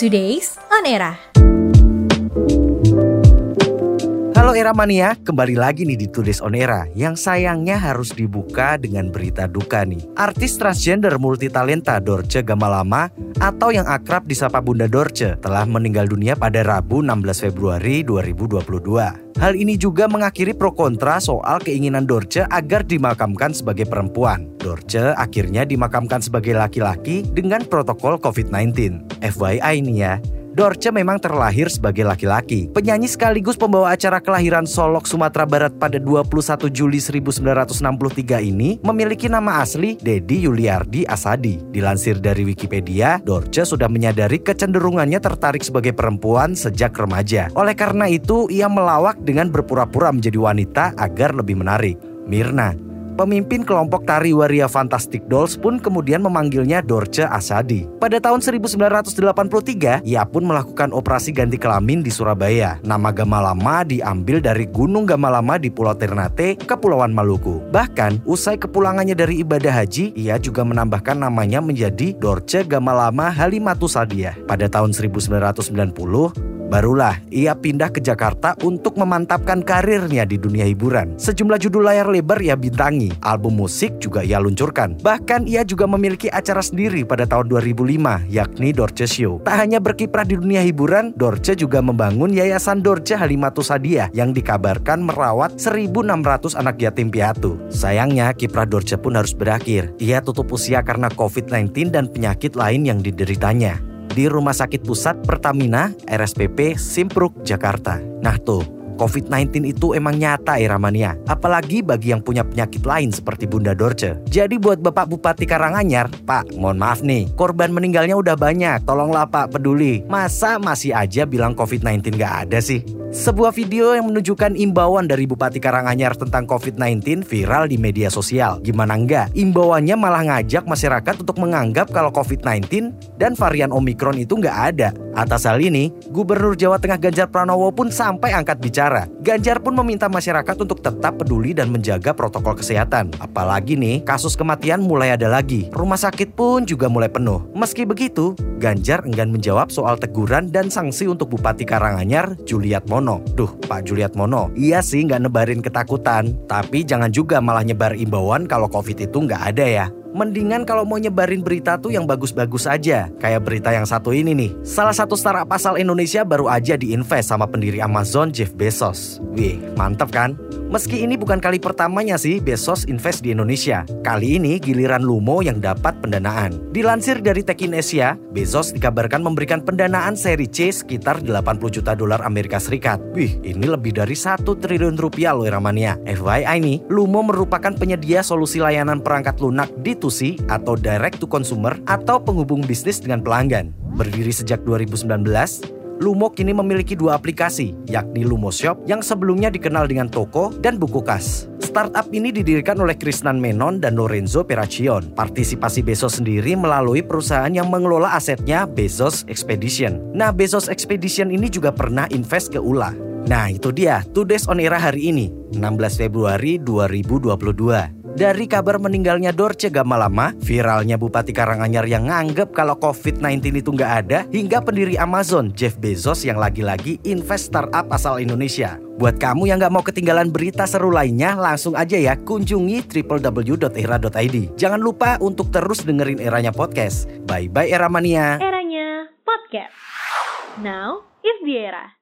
Today's On Era. Halo Era Mania, kembali lagi nih di Today's On Era yang sayangnya harus dibuka dengan berita duka nih. Artis transgender multitalenta Dorce Gamalama atau yang akrab disapa Bunda Dorce telah meninggal dunia pada Rabu 16 Februari 2022. Hal ini juga mengakhiri pro kontra soal keinginan Dorce agar dimakamkan sebagai perempuan. Dorce akhirnya dimakamkan sebagai laki-laki dengan protokol COVID-19. FYI nih ya, Dorce memang terlahir sebagai laki-laki. Penyanyi sekaligus pembawa acara kelahiran Solok Sumatera Barat pada 21 Juli 1963 ini memiliki nama asli Dedi Yuliardi Asadi. Dilansir dari Wikipedia, Dorce sudah menyadari kecenderungannya tertarik sebagai perempuan sejak remaja. Oleh karena itu, ia melawak dengan berpura-pura menjadi wanita agar lebih menarik. Mirna, Pemimpin kelompok tari waria Fantastic Dolls pun kemudian memanggilnya Dorce Asadi. Pada tahun 1983, ia pun melakukan operasi ganti kelamin di Surabaya. Nama Gamalama diambil dari Gunung Gamalama di Pulau Ternate, Kepulauan Maluku. Bahkan, usai kepulangannya dari ibadah haji, ia juga menambahkan namanya menjadi Dorce Gamalama Halimatu Sadiah. Pada tahun 1990, Barulah ia pindah ke Jakarta untuk memantapkan karirnya di dunia hiburan. Sejumlah judul layar lebar ia bintangi, album musik juga ia luncurkan. Bahkan ia juga memiliki acara sendiri pada tahun 2005, yakni Dorce Show. Tak hanya berkiprah di dunia hiburan, Dorce juga membangun Yayasan Dorce Halimatu Sadia yang dikabarkan merawat 1.600 anak yatim piatu. Sayangnya, kiprah Dorce pun harus berakhir. Ia tutup usia karena COVID-19 dan penyakit lain yang dideritanya di Rumah Sakit Pusat Pertamina RSPP Simpruk Jakarta. Nah tuh, COVID-19 itu emang nyata ya Ramania. Apalagi bagi yang punya penyakit lain seperti Bunda Dorce. Jadi buat Bapak Bupati Karanganyar, Pak, mohon maaf nih, korban meninggalnya udah banyak. Tolonglah Pak peduli. Masa masih aja bilang COVID-19 gak ada sih? Sebuah video yang menunjukkan imbauan dari Bupati Karanganyar tentang COVID-19 viral di media sosial. Gimana enggak? Imbauannya malah ngajak masyarakat untuk menganggap kalau COVID-19 dan varian Omikron itu nggak ada. Atas hal ini, Gubernur Jawa Tengah Ganjar Pranowo pun sampai angkat bicara. Ganjar pun meminta masyarakat untuk tetap peduli dan menjaga protokol kesehatan. Apalagi nih, kasus kematian mulai ada lagi. Rumah sakit pun juga mulai penuh. Meski begitu, Ganjar enggan menjawab soal teguran dan sanksi untuk Bupati Karanganyar, Juliat Mono. Duh, Pak Juliet Mono. Iya sih nggak nebarin ketakutan. Tapi jangan juga malah nyebar imbauan kalau COVID itu nggak ada ya. Mendingan kalau mau nyebarin berita tuh yang bagus-bagus aja. Kayak berita yang satu ini nih. Salah satu startup asal Indonesia baru aja diinvest sama pendiri Amazon Jeff Bezos. Wih, mantep kan? Meski ini bukan kali pertamanya sih Bezos invest di Indonesia. Kali ini giliran Lumo yang dapat pendanaan. Dilansir dari Tekin Asia, Bezos dikabarkan memberikan pendanaan seri C sekitar 80 juta dolar Amerika Serikat. Wih, ini lebih dari 1 triliun rupiah loh Ramania. FYI nih, Lumo merupakan penyedia solusi layanan perangkat lunak di B2C atau direct to consumer atau penghubung bisnis dengan pelanggan. Berdiri sejak 2019, Lumo kini memiliki dua aplikasi, yakni Lumo Shop yang sebelumnya dikenal dengan Toko dan Buku Kas. Startup ini didirikan oleh Krisnan Menon dan Lorenzo Peracion. Partisipasi Bezos sendiri melalui perusahaan yang mengelola asetnya Bezos Expedition. Nah, Bezos Expedition ini juga pernah invest ke ULA. Nah, itu dia Today's On Era hari ini, 16 Februari 2022. Dari kabar meninggalnya Dorce Gamalama, viralnya Bupati Karanganyar yang nganggep kalau COVID-19 itu nggak ada, hingga pendiri Amazon Jeff Bezos yang lagi-lagi invest startup asal Indonesia. Buat kamu yang nggak mau ketinggalan berita seru lainnya, langsung aja ya kunjungi www.era.id. Jangan lupa untuk terus dengerin Eranya Podcast. Bye-bye Era Mania. Eranya Podcast. Now is the era.